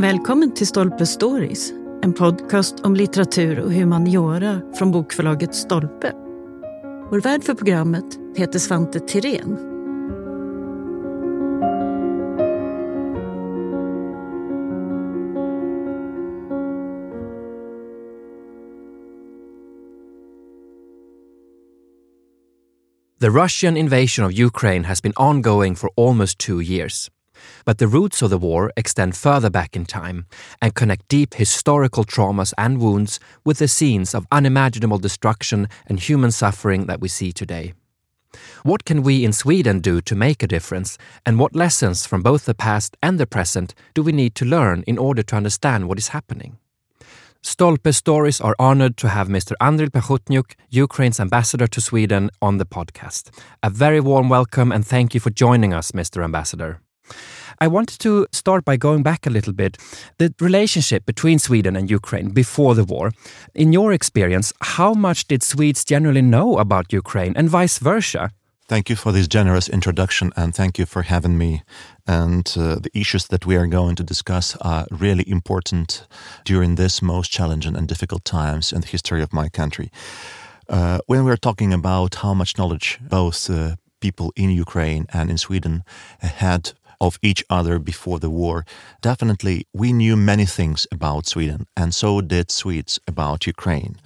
Välkommen till Stolpe Stories, en podcast om litteratur och humaniora från bokförlaget Stolpe. Vår värd för programmet heter Svante Tirén. The Russian invasion of Ukraine has been ongoing for almost two years. But the roots of the war extend further back in time and connect deep historical traumas and wounds with the scenes of unimaginable destruction and human suffering that we see today. What can we in Sweden do to make a difference, and what lessons from both the past and the present do we need to learn in order to understand what is happening? Stolpe Stories are honored to have Mr. Andrij Plachotnjuk, Ukraine's ambassador to Sweden, on the podcast. A very warm welcome and thank you for joining us, Mr. Ambassador. I wanted to start by going back a little bit. The relationship between Sweden and Ukraine before the war. In your experience, how much did Swedes generally know about Ukraine and vice versa? Thank you for this generous introduction and thank you for having me. And uh, the issues that we are going to discuss are really important during this most challenging and difficult times in the history of my country. Uh, when we're talking about how much knowledge both uh, people in Ukraine and in Sweden had of each other before the war, definitely we knew many things about Sweden, and so did Swedes about Ukraine.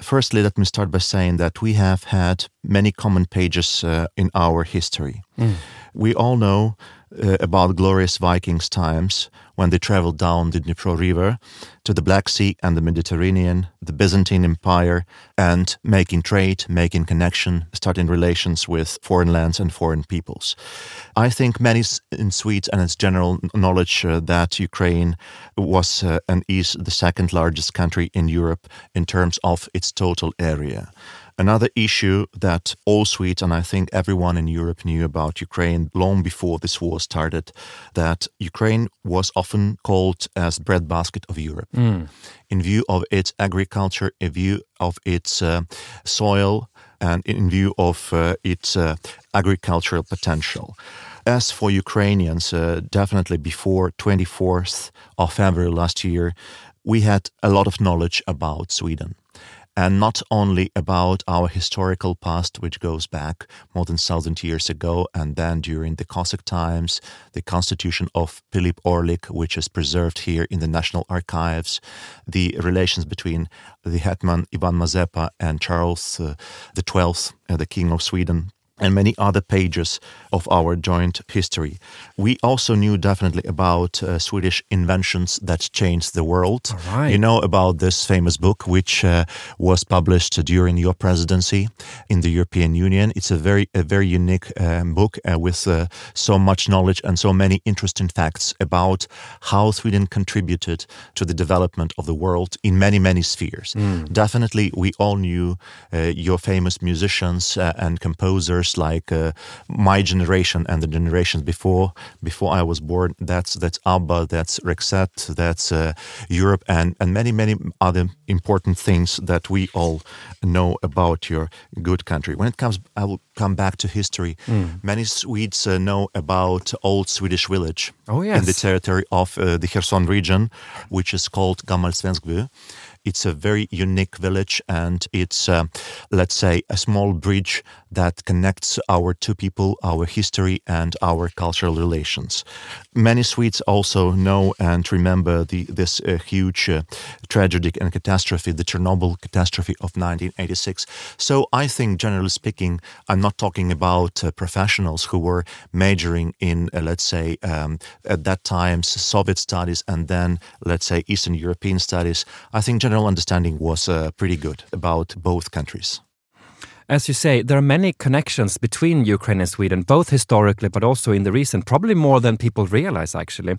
Firstly, let me start by saying that we have had many common pages uh, in our history. Mm. We all know uh, about glorious Vikings times when they traveled down the Dnipro River to the Black Sea and the Mediterranean, the Byzantine Empire, and making trade, making connection, starting relations with foreign lands and foreign peoples. I think many in Swedes and its general knowledge uh, that Ukraine was uh, and is the second largest country in Europe in terms of its total area. Another issue that all Swedes and I think everyone in Europe knew about Ukraine long before this war started, that Ukraine was often called as breadbasket of Europe. Mm. In view of its agriculture, in view of its uh, soil, and in view of uh, its uh, agricultural potential. As for Ukrainians, uh, definitely before 24th of February last year, we had a lot of knowledge about Sweden and not only about our historical past, which goes back more than thousand years ago, and then during the Cossack times, the constitution of Philip Orlik, which is preserved here in the National Archives, the relations between the hetman Ivan Mazepa and Charles uh, XII, uh, the King of Sweden, and many other pages of our joint history. We also knew definitely about uh, Swedish inventions that changed the world. Right. You know about this famous book, which uh, was published during your presidency in the European Union. It's a very, a very unique um, book uh, with uh, so much knowledge and so many interesting facts about how Sweden contributed to the development of the world in many, many spheres. Mm. Definitely, we all knew uh, your famous musicians uh, and composers like uh, my generation and the generations before before I was born. That's that's ABBA, that's Roxette, that's uh, Europe, and and many many other important things that we all know about your good country. When it comes, I will come back to history. Mm. Many Swedes uh, know about old Swedish village oh, yes. in the territory of uh, the Kherson region, which is called Gammalsvenskby. It's a very unique village, and it's, uh, let's say, a small bridge that connects our two people, our history, and our cultural relations. Many Swedes also know and remember the, this uh, huge uh, tragedy and catastrophe, the Chernobyl catastrophe of 1986. So I think, generally speaking, I'm not talking about uh, professionals who were majoring in, uh, let's say, um, at that time, Soviet studies and then, let's say, Eastern European studies. I think general understanding was uh, pretty good about both countries. As you say, there are many connections between Ukraine and Sweden, both historically but also in the recent, probably more than people realize actually.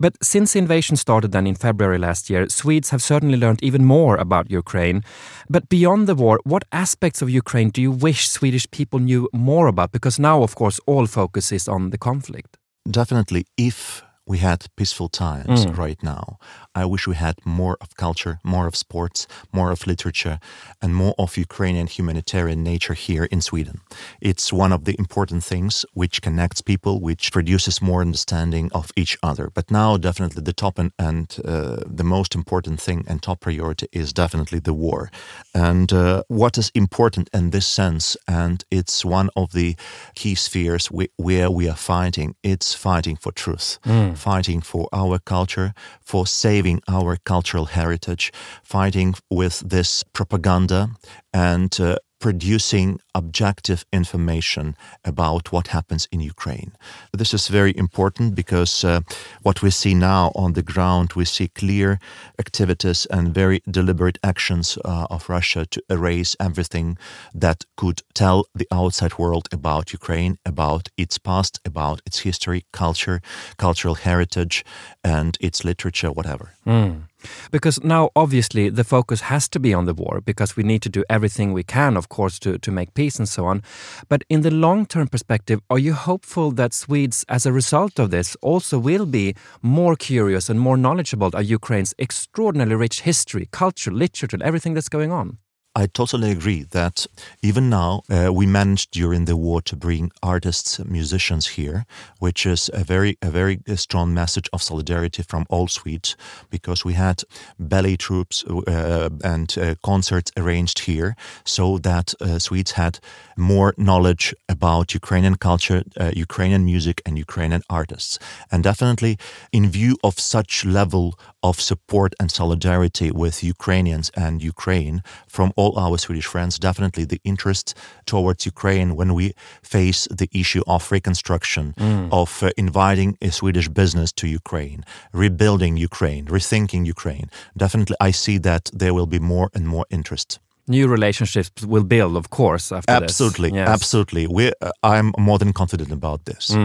But since the invasion started then in February last year, Swedes have certainly learned even more about Ukraine. But beyond the war, what aspects of Ukraine do you wish Swedish people knew more about? Because now, of course, all focus is on the conflict. Definitely, if we had peaceful times Mm. right now. I wish we had more of culture, more of sports, more of literature, and more of Ukrainian humanitarian nature here in Sweden. It's one of the important things which connects people, which produces more understanding of each other. But now, definitely, the top and, and uh, the most important thing and top priority is definitely the war. And uh, what is important in this sense, and it's one of the key spheres we, where we are fighting, it's fighting for truth, fighting for our culture, for saving our cultural heritage, fighting with this propaganda and uh, producing objective information about what happens in Ukraine. This is very important because uh, what we see now on the ground, we see clear activities and very deliberate actions uh, of Russia to erase everything that could tell the outside world about Ukraine, about its past, about its history, culture, cultural heritage, and its literature, whatever. Mm. Because now, obviously, the focus has to be on the war because we need to do everything we can, of course, to, to make peace and so on. But in the long term perspective, are you hopeful that Swedes, as a result of this, also will be more curious and more knowledgeable of Ukraine's extraordinarily rich history, culture, literature, and everything that's going on? I totally agree that even now uh, we managed during the war to bring artists, musicians here, which is a very a very strong message of solidarity from all Swedes, because we had ballet troops uh, and uh, concerts arranged here, so that uh, Swedes had more knowledge about Ukrainian culture, uh, Ukrainian music, and Ukrainian artists, and definitely in view of such level of support and solidarity with Ukrainians and Ukraine from all our Swedish friends, definitely the interest towards Ukraine when we face the issue of reconstruction, of uh, inviting a Swedish business to Ukraine, rebuilding Ukraine, rethinking Ukraine. Definitely, I see that there will be more and more interest. New relationships will build, of course, after this. Absolutely, Yes. absolutely. We, uh, I'm more than confident about this.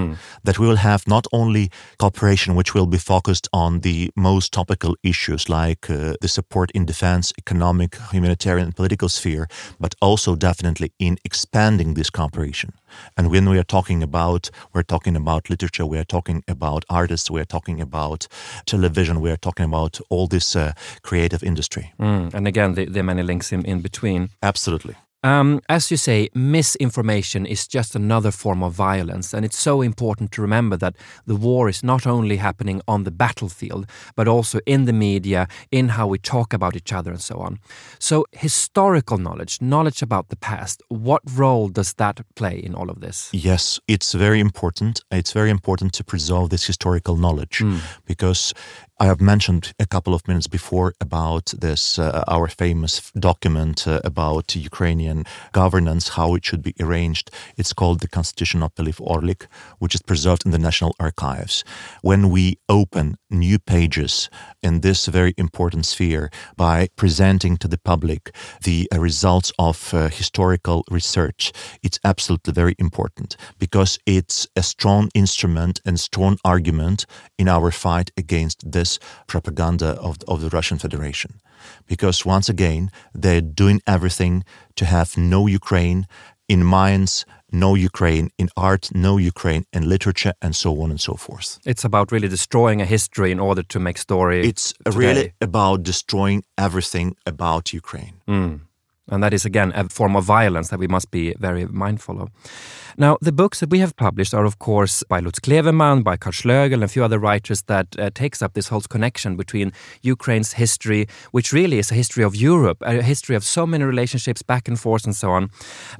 That we will have not only cooperation, which will be focused on the most topical issues like uh, the support in defense, economic, humanitarian, and political sphere, but also definitely in expanding this cooperation. And when we are talking about, we're talking about literature, we are talking about artists, we are talking about television, we are talking about all this uh, creative industry. Mm, and again, the, the many links in, in between. Absolutely. Um, as you say, misinformation is just another form of violence, and it's so important to remember that the war is not only happening on the battlefield, but also in the media, in how we talk about each other, and so on. So, historical knowledge, knowledge about the past, what role does that play in all of this? Yes, it's very important. It's very important to preserve this historical knowledge because I have mentioned a couple of minutes before about this, uh, our famous document uh, about Ukrainian governance, how it should be arranged. It's called the Constitution of Pylyp Orlik, which is preserved in the National Archives. When we open new pages in this very important sphere by presenting to the public the uh, results of uh, historical research, it's absolutely very important because it's a strong instrument and strong argument in our fight against this propaganda of, of the Russian Federation. Because once again, they're doing everything to have no Ukraine in minds, no Ukraine in art, no Ukraine in literature, and so on and so forth. It's about really destroying a history in order to make story. It's today. really about destroying everything about Ukraine. Mm. And that is, again, a form of violence that we must be very mindful of. Now, the books that we have published are, of course, by Lutz Kleveman, by Karl Schlögel, and a few other writers that uh, takes up this whole connection between Ukraine's history, which really is a history of Europe, a history of so many relationships back and forth and so on.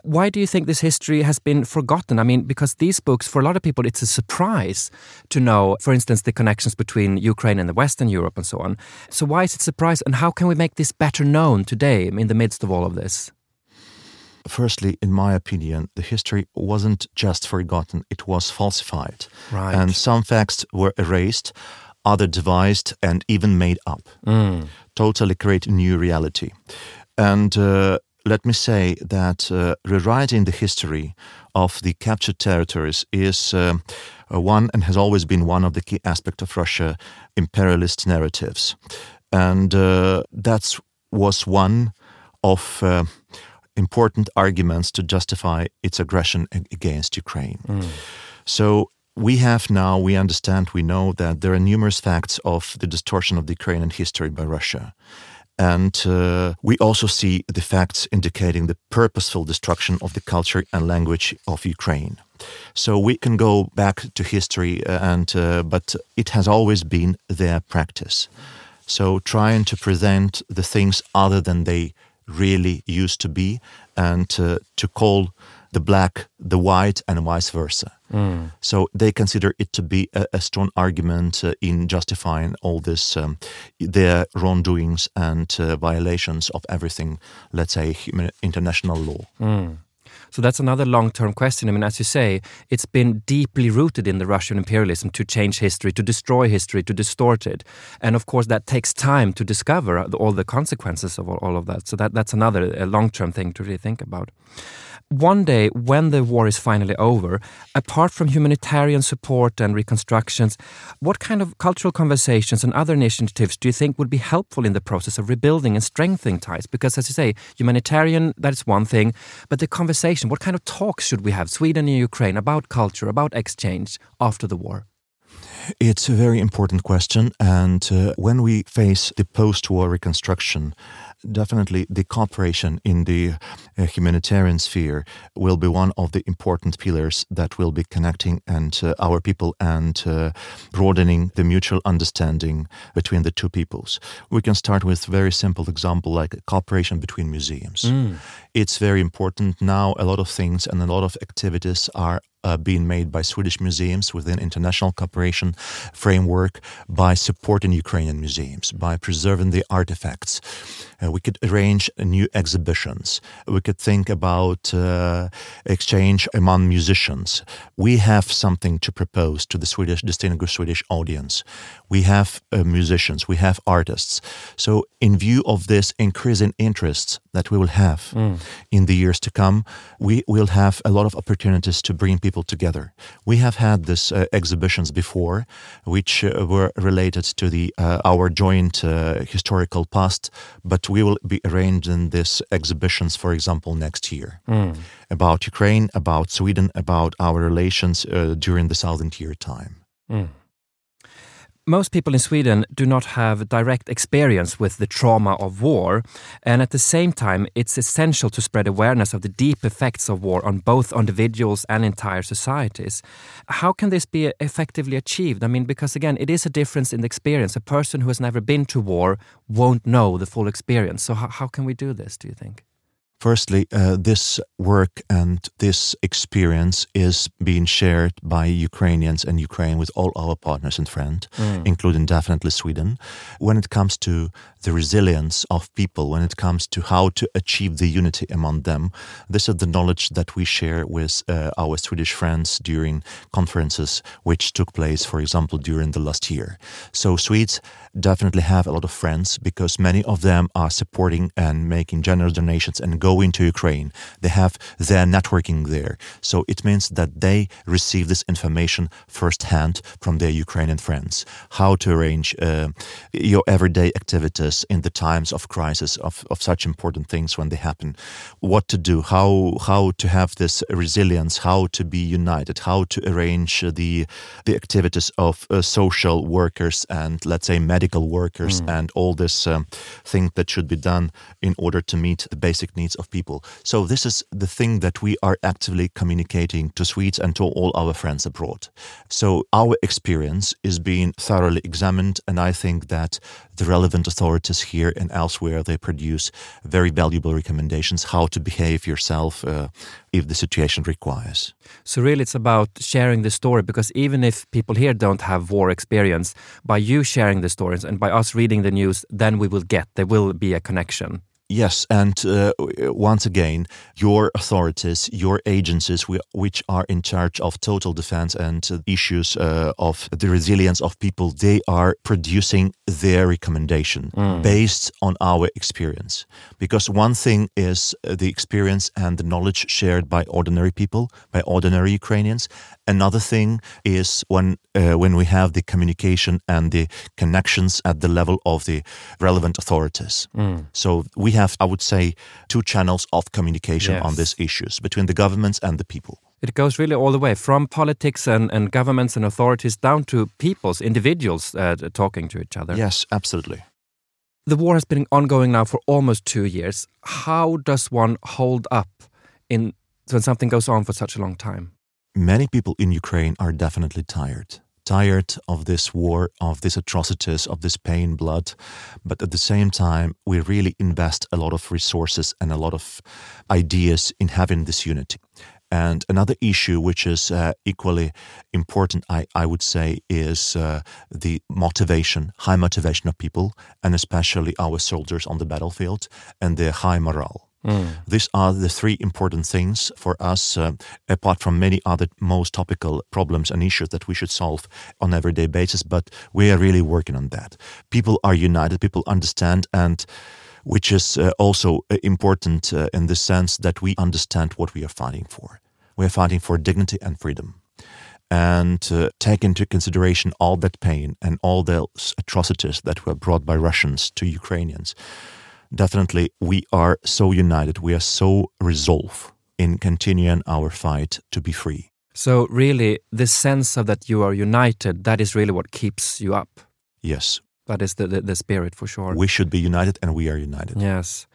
Why do you think this history has been forgotten? I mean, because these books, for a lot of people, it's a surprise to know, for instance, the connections between Ukraine and the Western Europe and so on. So why is it surprise, and how can we make this better known today in the midst of all of this? Firstly, in my opinion, the history wasn't just forgotten, it was falsified. Right. And some facts were erased, other devised, and even made up. Mm. Totally create a new reality. And uh, let me say that uh, rewriting the history of the captured territories is uh, uh, one and has always been one of the key aspects of Russia imperialist narratives. And uh, that was one of uh, important arguments to justify its aggression against Ukraine. So we have now, we understand, we know that there are numerous facts of the distortion of the Ukrainian history by Russia. And uh, we also see the facts indicating the purposeful destruction of the culture and language of Ukraine. So we can go back to history, uh, and uh, but it has always been their practice. So trying to present the things other than they really used to be, and uh, to call the black the white and vice versa. Mm. So they consider it to be a, a strong argument uh, in justifying all this, um, their wrongdoings and uh, violations of everything, let's say, international law. Mm. So that's another long term question. I mean, as you say, it's been deeply rooted in the Russian imperialism to change history, to destroy history, to distort it. And of course, that takes time to discover all the consequences of all, of that. So that, that's another uh, long term thing to really think about one day, when the war is finally over, apart from humanitarian support and reconstructions, what kind of cultural conversations and other initiatives do you think would be helpful in the process of rebuilding and strengthening ties? Because, as you say, humanitarian, that is one thing, but the conversation, what kind of talks should we have, Sweden and Ukraine, about culture, about exchange after the war? It's a very important question. And uh, when we face the post war reconstruction, definitely the cooperation in the uh, humanitarian sphere will be one of the important pillars that will be connecting and uh, our people and uh, broadening the mutual understanding between the two peoples. We can start with very simple example like cooperation between museums. Mm. It's very important now. A lot of things and a lot of activities are uh, being made by Swedish museums within international cooperation framework by supporting Ukrainian museums, by preserving the artifacts. Uh, we could arrange new exhibitions. We could think about uh, exchange among musicians. We have something to propose to the Swedish, distinguished Swedish audience. We have uh, musicians, we have artists. So, in view of this increasing interest that we will have mm. in the years to come, we will have a lot of opportunities to bring people together. We have had these uh, exhibitions before, which uh, were related to the uh, our joint uh, historical past, but we will be arranging these exhibitions, for example, next year mm. about Ukraine, about Sweden, about our relations uh, during the thousand year time. Mm most people in Sweden do not have direct experience with the trauma of war, and at the same time, it's essential to spread awareness of the deep effects of war on both individuals and entire societies. How can this be effectively achieved? I mean, because again, it is a difference in the experience. A person who has never been to war won't know the full experience. So, how, how can we do this, do you think? Firstly, uh, this work and this experience is being shared by Ukrainians and Ukraine with all our partners and friends, mm. including definitely Sweden. When it comes to the resilience of people, when it comes to how to achieve the unity among them, this is the knowledge that we share with uh, our Swedish friends during conferences which took place, for example, during the last year. So Swedes definitely have a lot of friends because many of them are supporting and making generous donations and go into Ukraine. They have their networking there. So it means that they receive this information firsthand from their Ukrainian friends. How to arrange uh, your everyday activities in the times of crisis, of, of such important things when they happen. What to do, how, how to have this resilience, how to be united, how to arrange the, the activities of uh, social workers and, let's say, medical workers mm. and all this um, thing that should be done in order to meet the basic needs of people. So this is the thing that we are actively communicating to Swedes and to all our friends abroad. So our experience is being thoroughly examined, and I think that the relevant authorities here and elsewhere they produce very valuable recommendations how to behave yourself uh, if the situation requires. So really, it's about sharing the story because even if people here don't have war experience, by you sharing the stories and by us reading the news, then we will get there will be a connection. Yes, and uh, once again, your authorities, your agencies, which are in charge of total defense and uh, issues uh, of the resilience of people, they are producing their recommendation mm. based on our experience. Because one thing is uh, the experience and the knowledge shared by ordinary people, by ordinary Ukrainians. Another thing is when uh, when we have the communication and the connections at the level of the relevant authorities. Mm. So we have, I would say, two channels of communication yes. on these issues between the governments and the people. It goes really all the way from politics and, and governments and authorities down to peoples, individuals uh, talking to each other. Yes, absolutely. The war has been ongoing now for almost two years. How does one hold up in when something goes on for such a long time? Many people in Ukraine are definitely tired. Tired of this war, of these atrocities, of this pain, blood. But at the same time, we really invest a lot of resources and a lot of ideas in having this unity. And another issue, which is uh, equally important, I, I would say, is uh, the motivation, high motivation of people, and especially our soldiers on the battlefield, and their high morale. Mm. These are the three important things for us, uh, apart from many other most topical problems and issues that we should solve on everyday basis. But we are really working on that. People are united. People understand and which is uh, also uh, important uh, in the sense that we understand what we are fighting for. We are fighting for dignity and freedom. And uh, take into consideration all that pain and all those atrocities that were brought by Russians to Ukrainians. Definitely, we are so united, we are so resolved in continuing our fight to be free. So, really, this sense of that you are united, that is really what keeps you up. Yes, that is the, the, the, spirit for sure. We should be united and we are united. Yes.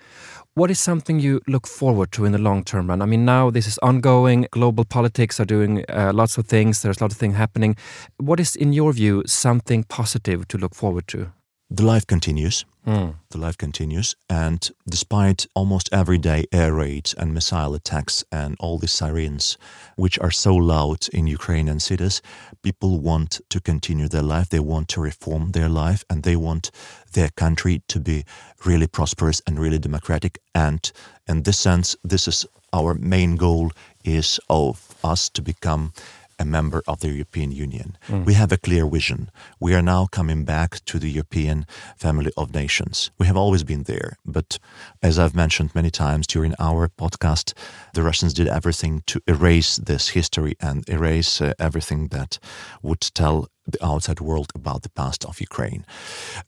What is something you look forward to in the long term run? I mean, now this is ongoing. Global politics are doing uh, lots of things. There's a lot of things happening. What is, in your view, something positive to look forward to? The life continues. Mm. The life continues. And despite almost everyday air raids and missile attacks and all the sirens, which are so loud in Ukrainian cities, people want to continue their life. They want to reform their life and they want their country to be really prosperous and really democratic. And in this sense, this is our main goal is of us to become a member of the European Union. Mm. We have a clear vision. We are now coming back to the European family of nations. We have always been there, but as I've mentioned many times during our podcast, the Russians did everything to erase this history and erase uh, everything that would tell the outside world about the past of Ukraine.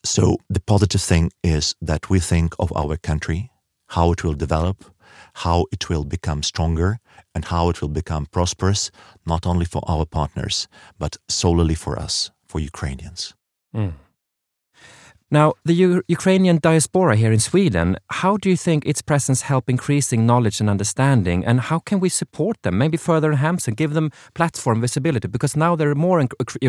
So the positive thing is that we think of our country, how it will develop, how it will become stronger, and how it will become prosperous, not only for our partners, but solely for us, for Ukrainians. Mm. Now, the U Ukrainian diaspora here in Sweden, how do you think its presence help increasing knowledge and understanding? And how can we support them, maybe further enhance and give them platform visibility? Because now there are more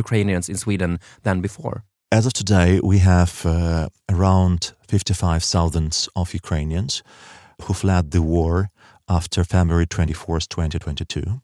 Ukrainians in Sweden than before. As of today, we have uh, around 55,000 of Ukrainians who fled the war after February 24th, 2022.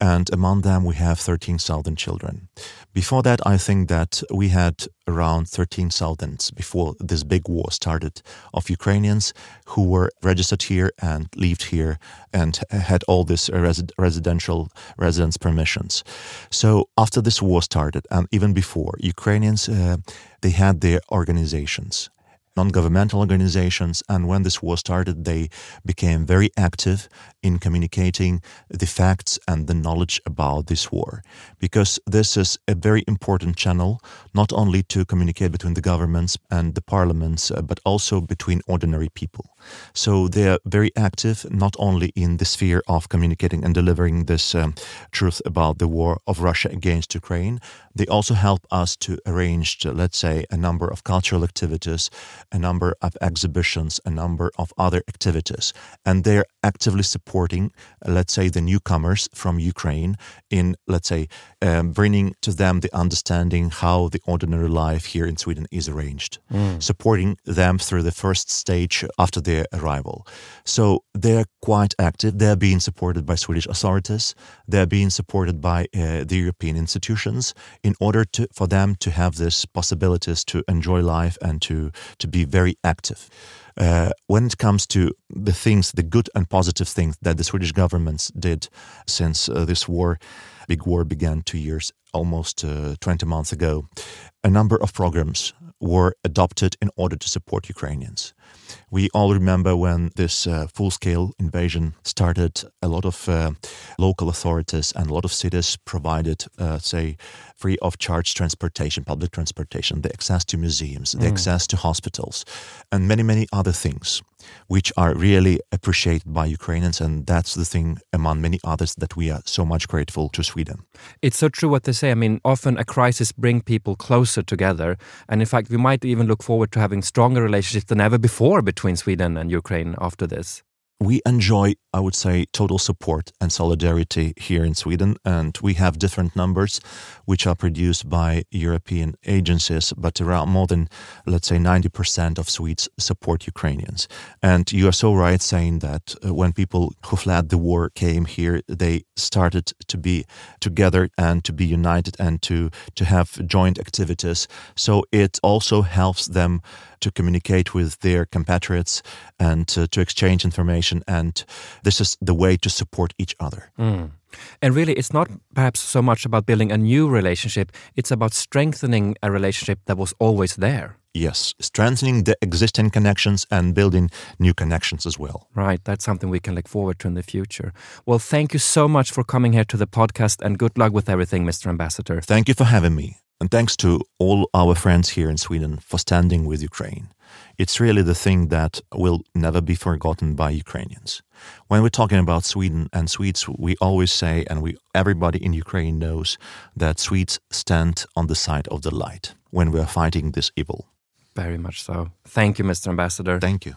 And among them, we have 13,000 children. Before that, I think that we had around 13,000 before this big war started of Ukrainians who were registered here and lived here and had all this res- residential residence permissions. So after this war started, and even before, Ukrainians uh, they had their organizations non-governmental organizations and when this war started they became very active in communicating the facts and the knowledge about this war. Because this is a very important channel not only to communicate between the governments and the parliaments uh, but also between ordinary people. So they are very active not only in the sphere of communicating and delivering this um, truth about the war of Russia against Ukraine they also help us to arrange let's say a number of cultural activities a number of exhibitions, a number of other activities. And they're actively supporting, let's say, the newcomers from Ukraine in, let's say, um, bringing to them the understanding how the ordinary life here in Sweden is arranged, mm. supporting them through the first stage after their arrival. So they're quite active. They're being supported by Swedish authorities. They're being supported by uh, the European institutions in order to, for them to have this possibilities to enjoy life and to, to be very active. Uh, when it comes to the things, the good and positive things that the Swedish governments did since uh, this war, big war began two years, almost uh, 20 months ago, a number of programs were adopted in order to support Ukrainians. We all remember when this uh, full scale invasion started, a lot of uh, local authorities and a lot of cities provided, uh, say, free of charge transportation, public transportation, the access to museums, the mm. access to hospitals, and many, many other things which are really appreciated by Ukrainians. And that's the thing, among many others, that we are so much grateful to Sweden. It's so true what they say. I mean, often a crisis brings people closer together. And in fact, we might even look forward to having stronger relationships than ever before between Sweden and Ukraine after this we enjoy, I would say, total support and solidarity here in Sweden. And we have different numbers which are produced by European agencies, but around more than, let's say, 90% of Swedes support Ukrainians. And you are so right saying that uh, when people who fled the war came here, they started to be together and to be united and to, to have joint activities. So it also helps them to communicate with their compatriots and to, to exchange information. And this is the way to support each other. Mm. And really, it's not perhaps so much about building a new relationship, it's about strengthening a relationship that was always there. Yes, strengthening the existing connections and building new connections as well. Right, that's something we can look forward to in the future. Well, thank you so much for coming here to the podcast and good luck with everything, Mr. Ambassador. Thank you for having me. And thanks to all our friends here in Sweden for standing with Ukraine. It's really the thing that will never be forgotten by Ukrainians. When we're talking about Sweden and Swedes, we always say, and we everybody in Ukraine knows that Swedes stand on the side of the light when we are fighting this evil. Very much so. Thank you, Mr. Ambassador. Thank you.